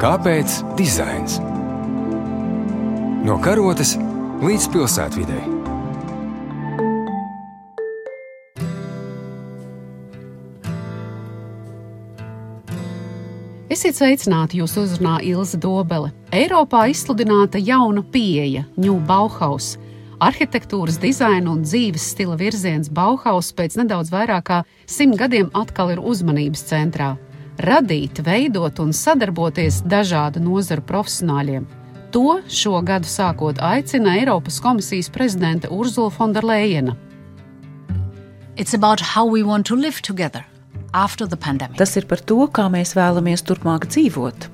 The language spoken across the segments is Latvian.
Kāpēc dizains? No karotes līdz pilsētvidai. Esiet sveicināti, jūs uzrunā Ilza Dobele. Eiropā izsludināta jauna pieeja, New Bauhaus. Arhitektūras, dizaina un dzīves stila virziens Bauhaus pēc nedaudz vairāk kā simt gadiem atkal ir uzmanības centrā. Radīt, veidot un sadarboties dažādu nozaru profesionāļiem. To šo gadu sākot aicina Eiropas komisijas prezidente Urzula Fonderleina. It's about how we want to live together. Tas ir par to, kā mēs vēlamies turpmāk dzīvot.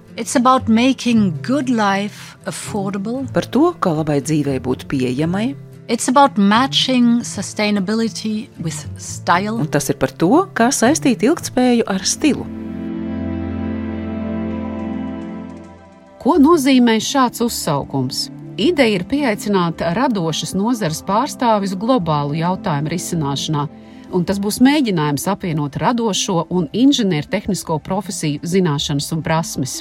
Par to, kā labai dzīvei būt pieejamai. It's about matching sustainability with style. Un tas ir par to, kā saistīt ilgspēju ar stilu. Ko nozīmē šāds uzsaukums? Ideja ir pieaicināt radošas nozares pārstāvis globālu jautājumu risināšanā un tas būs mēģinājums apvienot radošo un inženiertehnisko profesiju zināšanas un prasmes.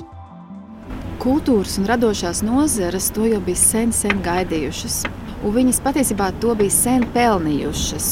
Kultūras un radošās nozares to jau bija sen, sen gaidījušas, un viņas patiesībā to bija sen pelnījušas.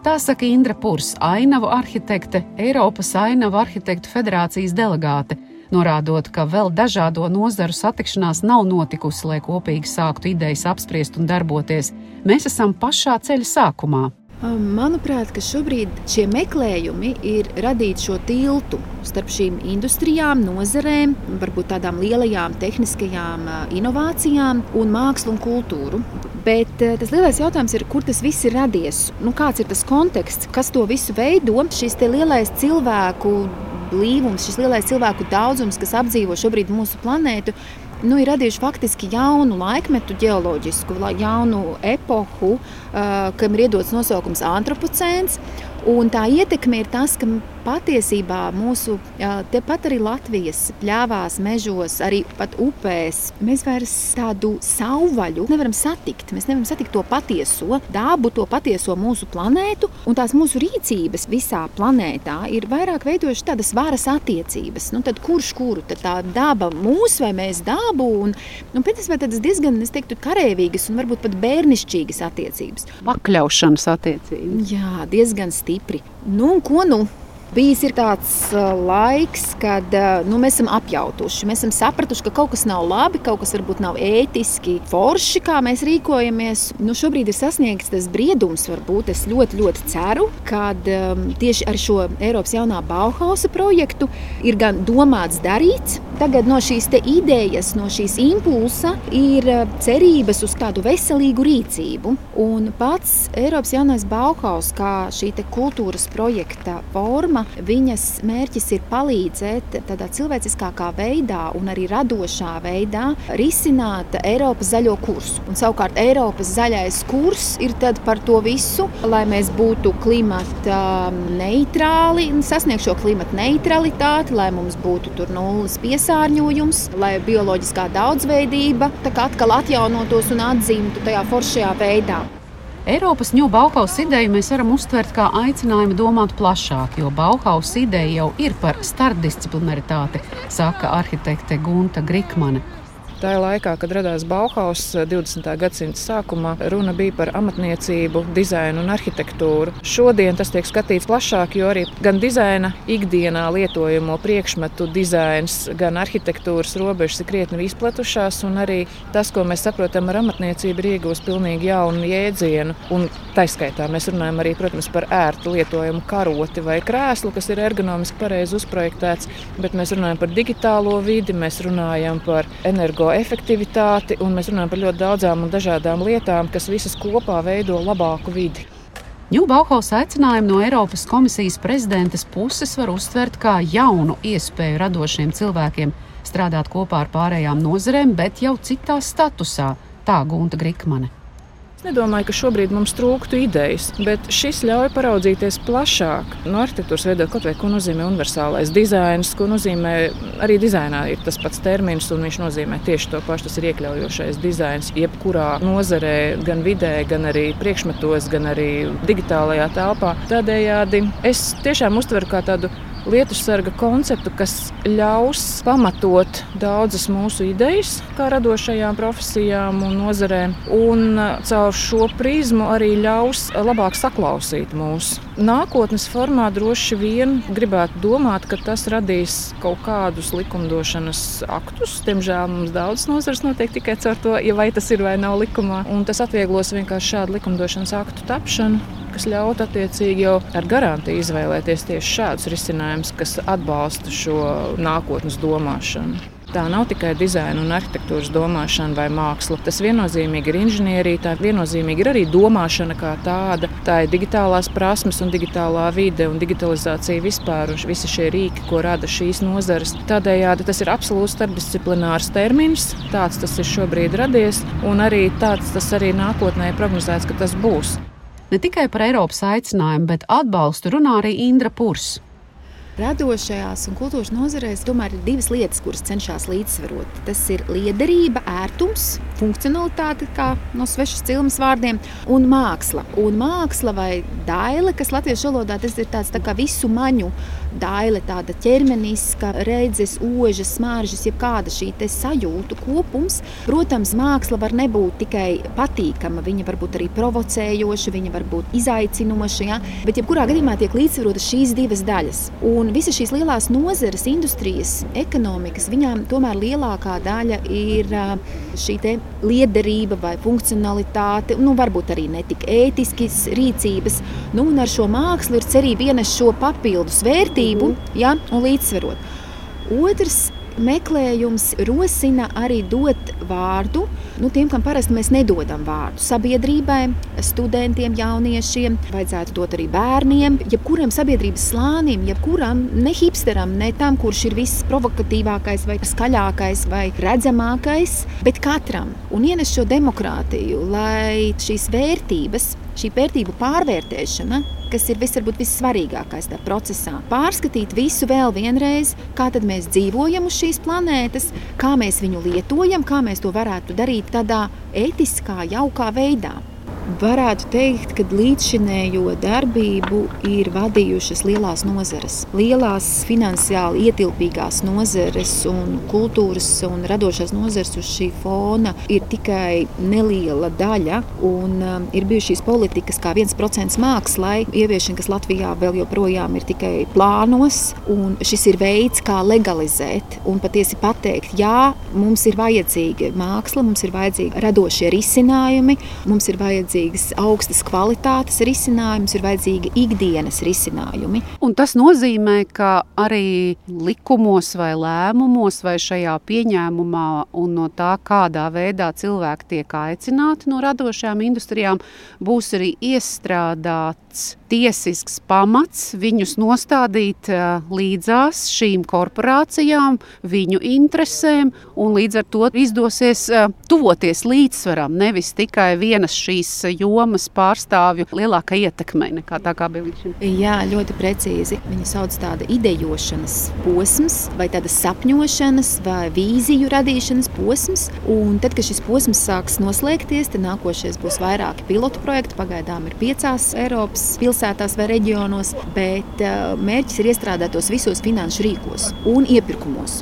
Tā saka Indra Pūrs, ainavu arhitekte, Eiropas ainavu arhitektu federācijas delegāte, norādot, ka vēl dažādo nozaru satikšanās nav notikusi, lai kopīgi sāktu idejas apspriest un darboties. Mēs esam pašā ceļa sākumā. Manuprāt, ka šobrīd šie meklējumi ir radīt šo tiltu starp šīm industrijām, nozarēm, varbūt tādām lielajām tehniskajām inovācijām un mākslu un kultūru. Bet tas lielais jautājums ir, kur tas viss ir radies? Nu, kāds ir tas konteksts, kas to visu veido? Šis lielais cilvēku blīvums, šis lielais cilvēku daudzums, kas apdzīvo šobrīd mūsu planētu, nu, ir radījuši faktiski jaunu laikmetu, geoloģisku, jaunu epohu, kam ir iedots nosaukums antropocēns. Un tā ietekme ir tas, ka patiesībā mūsu tepat arī Latvijas pļāvās, mežos, arī pat upēs, mēs vairs tādu savvaļu nevaram satikt. Mēs nevaram satikt to patieso dabu, to patieso mūsu planētu, un tās mūsu rīcības visā planētā ir vairāk veidojušas tādas varas attiecības. Nu, tad kurš kuru? Tad tā daba mūs vai mēs dabu? Un, un patiesībā tādas diezgan, es teiktu, karavīgas un varbūt pat bērnišķīgas attiecības. Pakļaušanas attiecības. Jā, diezgan stipri. Nu, ko nu? Bijis tāds laiks, kad nu, mēs esam apjautuši. Mēs esam sapratuši, ka kaut kas nav labi, kaut kas varbūt nav ētiski forši, kā mēs rīkojamies. Nu, šobrīd ir sasniegts tas briedums, varbūt es ļoti, ļoti ceru, ka um, tieši ar šo Eiropas jaunā Bauhausa projektu ir gan domāts darīts. Tagad no šīs idejas, no šīs impulsa ir uh, cerības uz tādu veselīgu rīcību. Un pats Eiropas jaunais Bauhaus, kā šī kultūras projekta forma, viņas mērķis ir palīdzēt tādā cilvēciskākā veidā un arī radošā veidā risināt Eiropas zaļo kursu. Un, savukārt Eiropas zaļais kurs ir par to visu, lai mēs būtu klimata neitrāli, sasniegtu šo klimata neutralitāti, lai mums būtu nulles piesārņojums, lai bioloģiskā daudzveidība atkal atjaunotos un atzīmtu tajā foršajā veidā. Eiropas ņūbu Bauhaus ideju mēs varam uztvert kā aicinājumu domāt plašāk, jo Bauhaus ideja jau ir par starpdisciplinaritāti, saka arhitekte Gunta Grikmane. Tā laikā, kad radās Bauhaus 20. gadsimta sākumā, runa bija par amatniecību, dizainu un arhitektūru. Šodien tas tiek skatīts plašāk, jo arī gan dizaina ikdienā lietojamo priekšmetu dizains, gan arhitektūras robežas ir krietni izplatušās, un arī tas, ko mēs saprotam ar amatniecību, ir iegūst pilnīgi jaunu jēdzienu. Un taiskaitā mēs runājam arī, protams, par ērtu lietojumu karoti vai krēslu, kas ir ergonomiski pareizi uzprojektēts, bet mēs runājam par digitālo vidi, mēs runājam par energo energoefektivitāti, un mēs runājam par ļoti daudzām un dažādām lietām, kas visas kopā veido labāku vidi. Ņūbauhaus aicinājumu no Eiropas komisijas prezidentes puses var uztvert kā jaunu iespēju radošiem cilvēkiem strādāt kopā ar pārējām nozarēm, bet jau citā statusā, tā Gunta Grikmane. Es nedomāju, ka šobrīd mums trūktu idejas, bet šis ļauj paraudzīties plašāk no arhitektūras viedokļa, kaut vai ko nozīmē universālais dizains, ko nozīmē arī dizainā. Ir tas pats termins, un viņš nozīmē tieši to pašu. Tas ir iekļaujošais dizains jebkurā nozarē, gan vidē, gan arī priekšmetos, gan arī digitālajā telpā. Tādējādi es tiešām uztveru kā tādu lietusarga konceptu, kas ļaus pamatot daudzas mūsu idejas, kā radošajām profesijām un nozarēm, un caur šo prizmu arī ļaus labāk saklausīt mūs. Nākotnes formā droši vien gribētu domāt, ka tas radīs kaut kādus likumdošanas aktus. Diemžēl mums daudz nozares notiek tikai caur to, ja vai tas ir vai nav likumā. Un tas atvieglos vienkārši šādu likumdošanas aktu tapšanu kas ļautu attiecīgi jau ar garantiju izvēlēties tieši šādus risinājumus, kas atbalsta šo nākotnes domāšanu. Tā nav tikai dizaina un arhitektūras domāšana vai māksla. Tas viennozīmīgi ir inženierija, tā viennozīmīgi ir arī domāšana kā tāda. Tā ir digitālās prasmes un digitālā vide un digitalizācija vispār un visi šie rīki, ko rada šīs nozares. Tādējādi tas ir absolūts starpdisciplinārs termins, tāds tas ir šobrīd radies, un arī tāds tas arī nākotnē prognozēts, ka tas būs. Ne tikai par Eiropas aicinājumu, bet atbalstu runā arī Indra Purs. Radošajās un kultūras nozarēs tomēr ir divas lietas, kuras cenšas līdzsvarot. Tas ir liederība, ērtums, funkcionalitāte, kā no svešas cilmes vārdiem, un māksla. Un māksla vai daile, kas latviešu valodā tas ir tāds tā kā visu maņu daile, tāda ķermeniska, redzes, ožas, smaržas, jebkāda šī sajūtu kopums. Protams, māksla var nebūt tikai patīkama, viņa var būt arī provocējoša, viņa var būt izaicinoša, ja? bet jebkurā gadījumā tiek līdzsvarotas šīs divas daļas. Un visas šīs lielās nozares, industrijas, ekonomikas, viņām tomēr lielākā daļa ir šī liederība vai funkcionalitāte, nu, varbūt arī ne tik ētiskas rīcības. Nu, un ar šo mākslu ir cerība ienes šo papildus vērtību vērtību ja, un līdzsvarot. Otrs meklējums rosina arī dot vārdu nu, tiem, kam parasti mēs nedodam vārdu. Sabiedrībai, studentiem, jauniešiem, vajadzētu dot arī bērniem, jebkuram sabiedrības slānim, jebkuram ne hipsteram, ne tam, kurš ir visprovokatīvākais, vai skaļākais, vai redzamākais, bet katram un ienes šo demokrātiju, lai šīs vērtības, šī vērtību pārvērtēšana kas ir vis, varbūt, vissvarīgākais tajā procesā. Pārskatīt visu vēl vienreiz, kā mēs dzīvojam uz šīs planētas, kā mēs viņu lietojam, kā mēs to varētu darīt tādā etiskā, jaukā veidā varētu teikt, ka līdzšinējo darbību ir vadījušas lielās nozares. Lielās finansiāli ietilpīgās nozares un kultūras un radošās nozares uz šī fona ir tikai neliela daļa. Un, um, ir bijušas politikas, kā 1% mākslai, ieviešana, kas Latvijā vēl joprojām ir tikai plānos. Šis ir veids, kā legalizēt un patiesi pateikt, jā, mums ir vajadzīga māksla, mums ir vajadzīgi radošie risinājumi, mums ir vajadzīgi vajadzīgas augstas kvalitātes risinājums, ir vajadzīgi ikdienas risinājumi. Un tas nozīmē, ka arī likumos vai lēmumos vai šajā pieņēmumā un no tā, kādā veidā cilvēki tiek aicināti no radošajām industrijām, būs arī iestrādāts tiesisks pamats viņus nostādīt līdzās šīm korporācijām, viņu interesēm, un līdz ar to izdosies tuvoties līdzsvaram, nevis tikai vienas šīs jomas pārstāvju lielākai ietekmei nekā tā kā bija līdz šim. Jā, ļoti precīzi. Viņi sauc tāda idejošanas posms, vai tāda sapņošanas, vai vīziju radīšanas posms. Un tad, kad šis posms sāks noslēgties, tad nākošais būs vairāki pilotu projekti. Pagaidām ir piecās Eiropas pilsētās vai reģionos, bet mērķis ir iestrādāt tos visos finanšu rīkos un iepirkumos.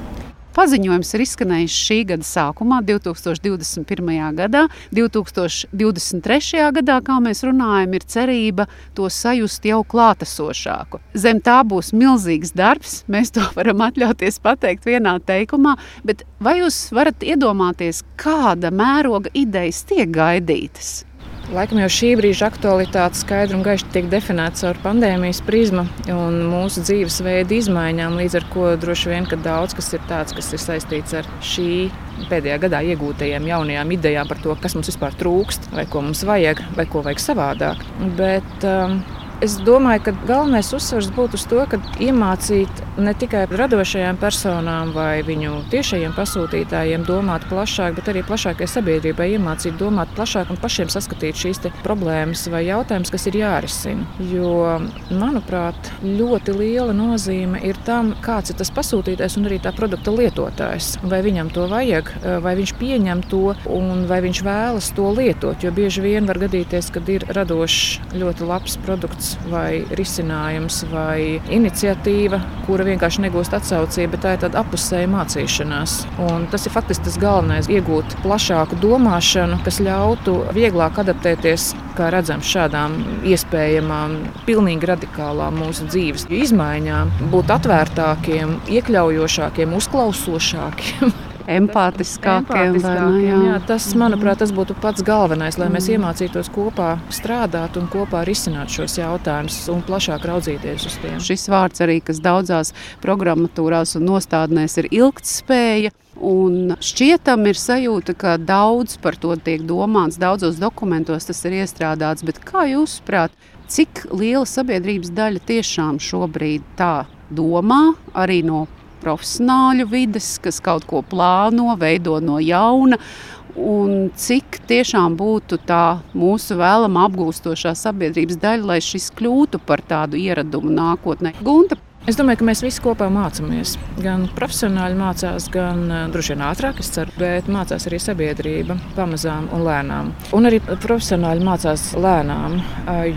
Paziņojums ir izskanējis šī gada sākumā, 2021. gadā. 2023. gadā, kā mēs runājam, ir cerība to sajust jau klātesošāku. Zem tā būs milzīgs darbs, mēs to varam atļauties pateikt vienā teikumā, bet vai jūs varat iedomāties, kāda mēroga idejas tiek gaidītas? Laikam jau šī brīža aktualitāte skaidri un gaiši tiek definēta caur pandēmijas prizmu un mūsu dzīvesveida izmaiņām. Līdz ar to droši vien daudz kas ir tāds, kas ir saistīts ar šī pēdējā gadā iegūtajām jaunajām idejām par to, kas mums vispār trūkst, vai ko mums vajag, vai ko vajag savādāk. Bet, um, Es domāju, ka galvenais uzsvars būtu uz to, ka iemācīt ne tikai radošajām personām vai viņu tiešajiem pasūtītājiem domāt plašāk, bet arī plašākai sabiedrībai iemācīt domāt plašāk un pašiem saskatīt šīs problēmas vai jautājumus, kas ir jārisina. Jo, manuprāt, ļoti liela nozīme ir tam, kāds ir tas pasūtītājs un arī tā produkta lietotājs. Vai viņam to vajag, vai viņš pieņem to un vai viņš vēlas to lietot. Jo bieži vien var gadīties, kad ir radošs, ļoti labs produkts produkts, vai risinājums, vai iniciatīva, kura vienkārši negūst atsaucību, bet tā ir tāda apusēja mācīšanās. Un tas ir faktiski tas galvenais - iegūt plašāku domāšanu, kas ļautu vieglāk adaptēties, kā redzams, šādām iespējamām, pilnīgi radikālām mūsu dzīves izmaiņām, būt atvērtākiem, iekļaujošākiem, uzklausošākiem. empātiskākiem. empātiskākiem vai, jā. Jā, tas, manuprāt, tas būtu pats galvenais, lai mēs iemācītos kopā strādāt un kopā risināt šos jautājumus un plašāk raudzīties uz tiem. Šis vārds arī, kas daudzās programmatūrās un nostādnēs ir ilgtspēja. Un šķietam ir sajūta, ka daudz par to tiek domāts, daudzos dokumentos tas ir iestrādāts. Bet kā jūs prāt, cik liela sabiedrības daļa tiešām šobrīd tā domā, arī no profesionāļu vides, kas kaut ko plāno, veido no jauna. Un cik tiešām būtu tā mūsu vēlama apgūstošā sabiedrības daļa, lai šis kļūtu par tādu ieradumu nākotnē. Gunta, Es domāju, ka mēs visi kopā mācāmies. Gan profesionāļi mācās, gan eh, droši vien ātrāk, ceru, bet mācās arī sabiedrība pamazām un lēnām. Un arī profesionāļi mācās lēnām,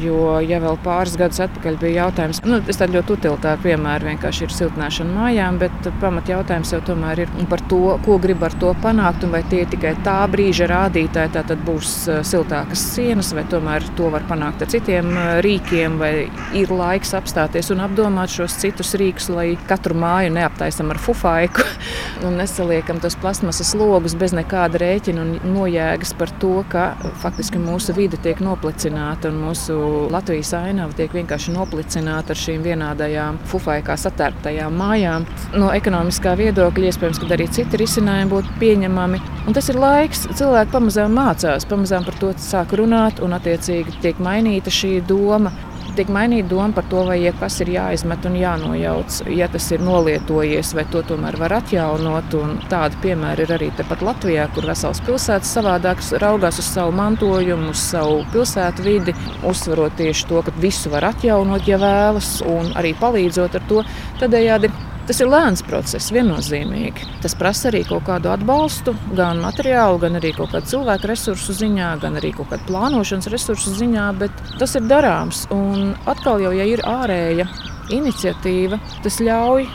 jo ja vēl pāris gadus atpakaļ bija jautājums, nu, tas tāds ļoti utilitārs piemērs, vienkārši ir siltināšana mājām, bet pamat jautājums jau tomēr ir par to, ko grib ar to panākt, un vai tie tikai tā brīža rādītāji, tā tad būs siltākas sienas, vai tomēr to var panākt ar citiem rīkiem, vai ir laiks apstāties un apdomāt šos citus citus rīkus, lai katru māju neaptaisam ar fufaiku un nesaliekam tos plasmasas logus bez nekāda rēķina un nojēgas par to, ka faktiski mūsu vide tiek noplicināta un mūsu Latvijas ainava tiek vienkārši noplicināta ar šīm vienādajām fufaikā satērptajām mājām. No ekonomiskā viedokļa iespējams, ka arī citi risinājumi būtu pieņemami. Un tas ir laiks, cilvēki pamazām mācās, pamazām par to sāk runāt un attiecīgi tiek mainīta šī doma tiek mainīta doma par to, vai jebkas ir jāizmet un jānojauc. Ja tas ir nolietojies, vai to tomēr var atjaunot. Tādi piemēri ir arī tepat Latvijā, kur vesels pilsētas savādāk raugās uz savu mantojumu, uz savu pilsētu vidi, uzsverot tieši to, ka visu var atjaunot, ja vēlas, un arī palīdzot ar to. Tādējādi Tas ir lēns process, viennozīmīgi. Tas prasa arī kaut kādu atbalstu, gan materiālu, gan arī kaut kādu cilvēku resursu ziņā, gan arī kaut kādu plānošanas resursu ziņā, bet tas ir darāms. Un atkal, jau, ja ir ārēja iniciatīva, tas ļauj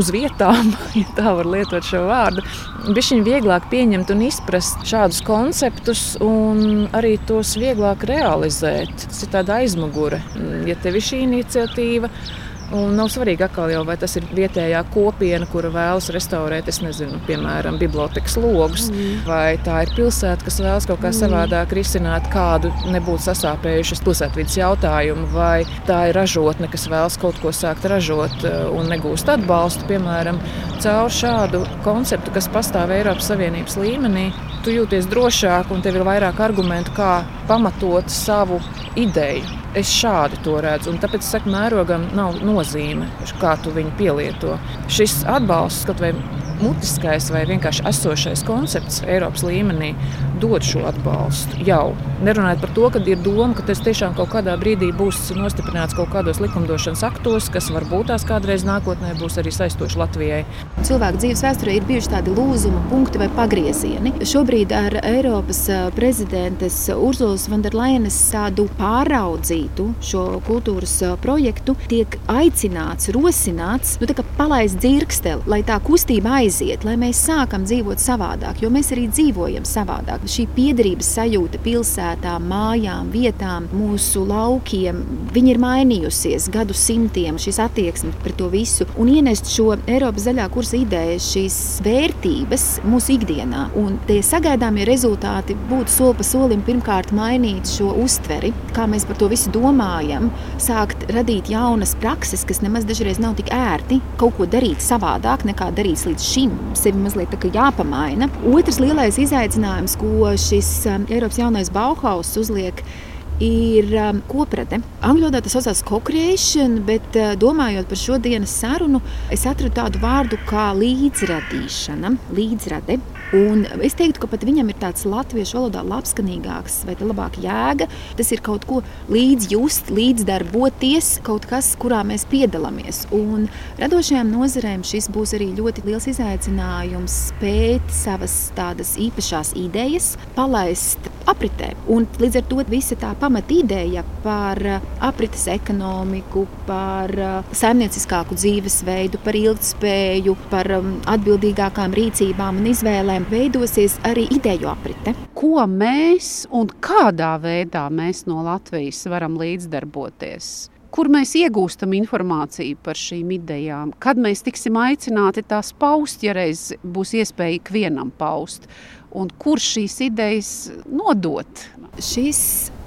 uz vietām, ja tā var lietot šo vārdu, bija viņa vieglāk pieņemt un izprast šādus konceptus, un arī tos vieglāk realizēt. Tas ir tāds aizmugure, ja tev ir šī iniciatīva Un nav svarīgi, jau, vai tas ir vietējā kopiena, kura vēlas restaurēt, nezinu, piemēram, bibliotekas logus, mm. vai tā ir pilsēta, kas vēlas kaut kā mm. savādāk risināt kādu nebūtu sasāpējušas pilsētvidas jautājumu, vai tā ir ražotne, kas vēlas kaut ko sākt ražot eh, un negūst atbalstu, piemēram, caur šādu konceptu, kas pastāv Eiropas Savienības līmenī. Tu jūties drošāk un tev ir vairāk argumentu, kā pamatot savu ideju. Es šādi to redzu, un tāpēc es saku, mērogam nav nozīme, kā tu viņu pielieto. Šis atbalsts, kaut vai mutiskais vai vienkārši esošais koncepts Eiropas līmenī dod šo atbalstu. Jau nerunājot par to, ka ir doma, ka tas tiešām kaut kādā brīdī būs nostiprināts kaut kādos likumdošanas aktos, kas varbūt tās kādreiz nākotnē būs arī saistoši Latvijai. Cilvēku dzīves vēsturē ir bijuši tādi lūzuma punkti vai pagriezieni. Šobrīd ar Eiropas prezidentes Urzulas Vanderlainas tādu pāraudzītu šo kultūras projektu tiek aicināts, rosināts, nu, palaist dzirksteli, lai tā kustība aiziet aiziet, lai mēs sākam dzīvot savādāk, jo mēs arī dzīvojam savādāk. Šī piederības sajūta pilsētām, mājām, vietām, mūsu laukiem, viņi ir mainījusies gadu simtiem, šis attieksme pret to visu. Un ienest šo Eiropas zaļā kursa ideju, šīs vērtības mūsu ikdienā. Un tie sagaidāmie rezultāti būtu soli pa solim pirmkārt mainīt šo uztveri, kā mēs par to visu domājam, sākt radīt jaunas prakses, kas nemaz dažreiz nav tik ērti, kaut ko darīt savādāk nekā darīts līdz šim šim sevi mazliet jāpamaina. Otrs lielais izaicinājums, ko šis um, Eiropas jaunais Bauhaus uzliek, ir um, koprate. Angļu valodā tas saucās co-creation, bet uh, domājot par šodienas sarunu, es atradu tādu vārdu kā līdzradīšana, līdzrade. Un es teiktu, ka pat viņam ir tāds latviešu valodā labskanīgāks vai labāk jēga. Tas ir kaut ko līdzjust, līdzdarboties, kaut kas, kurā mēs piedalāmies. Un radošajām nozarēm šis būs arī ļoti liels izaicinājums spēt savas tādas īpašās idejas palaist apritē. Un līdz ar to visa tā pamatīdeja par aprites ekonomiku, par saimnieciskāku dzīvesveidu, par ilgspēju, par um, atbildīgākām rīcībām un izvēlēm veidosies arī ideju aprite. Ko mēs un kādā veidā mēs no Latvijas varam līdzdarboties? kur mēs iegūstam informāciju par šīm idejām, kad mēs tiksim aicināti tās paust, ja reiz būs iespēja ikvienam paust, un kur šīs idejas nodot. Šis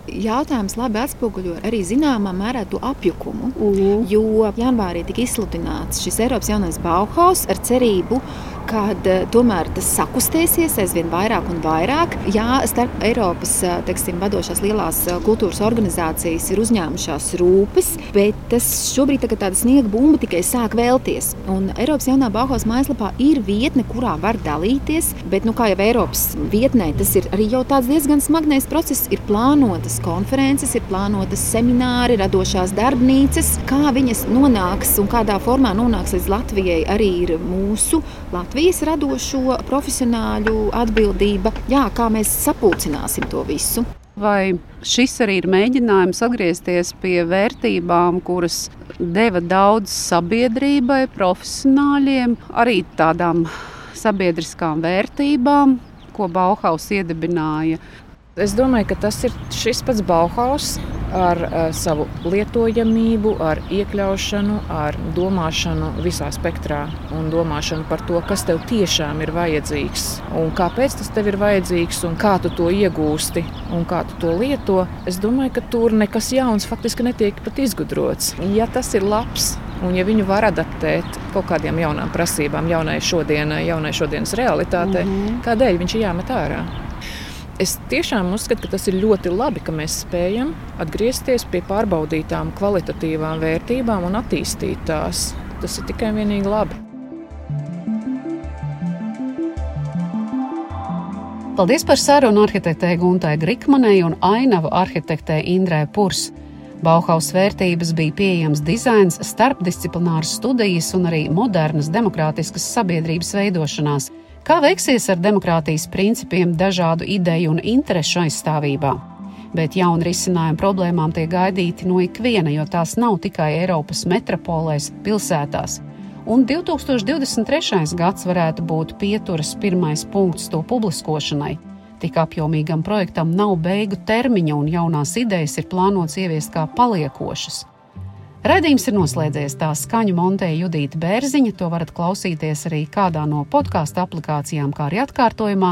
jautājums labi atspoguļo arī zināmā mērā to apjukumu. -huh. Jo janvārī tika izsludināts šis Eiropas jaunais Bauhaus ar cerību, kad eh, tomēr tas sakustēsies aizvien vairāk un vairāk. Jā, starp Eiropas eh, teiksim, vadošās lielās eh, kultūras organizācijas ir uzņēmušās rūpes, bet tas šobrīd tā tāda sniega bumba tikai sāk vēlties. Un Eiropas jaunā Bauhaus mājaslapā ir vietne, kurā var dalīties, bet, nu, kā jau Eiropas vietnē, tas ir arī jau tāds diezgan smagnējs process. Ir plānotas konferences, ir plānotas semināri, radošās darbnīcas, kā viņas nonāks un kādā formā nonāks līdz Latvijai arī ir mūsu Latvijas. Latvijas radošo profesionāļu atbildība, jā, kā mēs sapulcināsim to visu. Vai šis arī ir mēģinājums atgriezties pie vērtībām, kuras deva daudz sabiedrībai, profesionāļiem, arī tādām sabiedriskām vērtībām, ko Bauhaus iedibināja? Es domāju, ka tas ir šis pats Bauhaus, ar uh, savu lietojamību, ar iekļaušanu, ar domāšanu visā spektrā un domāšanu par to, kas tev tiešām ir vajadzīgs un kāpēc tas tev ir vajadzīgs un kā tu to iegūsti un kā tu to lieto. Es domāju, ka tur nekas jauns faktiski netiek pat izgudrots. Ja tas ir labs, Un, ja viņu var adaptēt kaut kādām jaunām prasībām, jaunai, šodienai, jaunai šodienas realitātei, mm -hmm. kādēļ viņš ir jāmet ārā? Es tiešām uzskatu, ka tas ir ļoti labi, ka mēs spējam atgriezties pie pārbaudītām kvalitatīvām vērtībām un attīstīt tās. Tas ir tikai un vienīgi labi. Paldies par sarunu arhitektei Guntai Grikmanai un ainavu arhitektei Indrē Purs. Bauhaus vērtības bija pieejams dizains, starpdisciplināras studijas un arī modernas demokrātiskas sabiedrības veidošanās – Kā veiksies ar demokrātijas principiem dažādu ideju un interešu aizstāvībā? Bet jauni risinājumi problēmām tiek gaidīti no ikviena, jo tās nav tikai Eiropas metropolēs, pilsētās. Un 2023. gads varētu būt pieturas pirmais punkts to publiskošanai. Tik apjomīgam projektam nav beigu termiņa, un jaunās idejas ir plānotas ieviest kā paliekošas. Redījums ir noslēdzies. Tā skaņu montēja Judita Bērziņa. To varat klausīties arī kādā no podkāstu aplikācijām, kā arī atkārtojumā.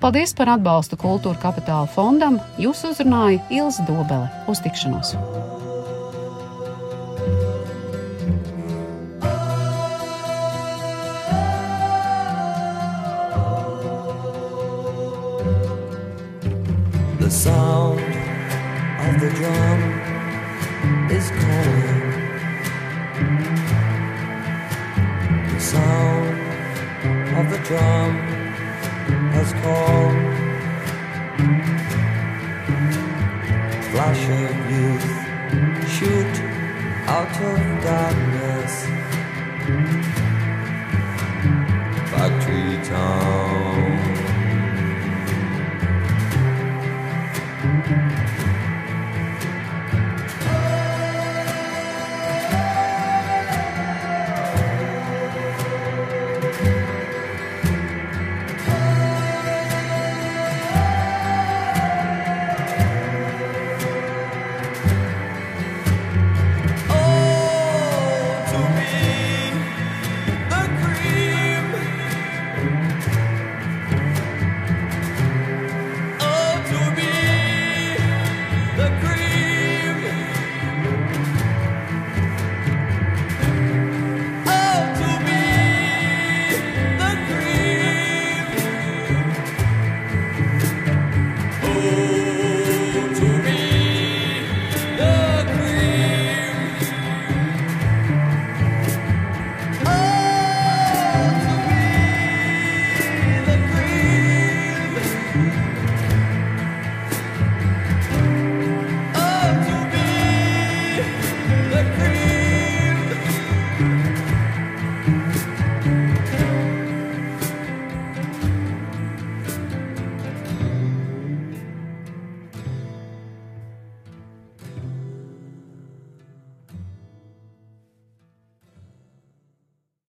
Paldies par atbalstu Kultūra Kapitāla fondam. Jūs uzrunāja Ilza Dobele. Uz tikšanos! The sound of the drum is calling. Sound of the drum has called. Flash of youth, shoot out of darkness. Factory town.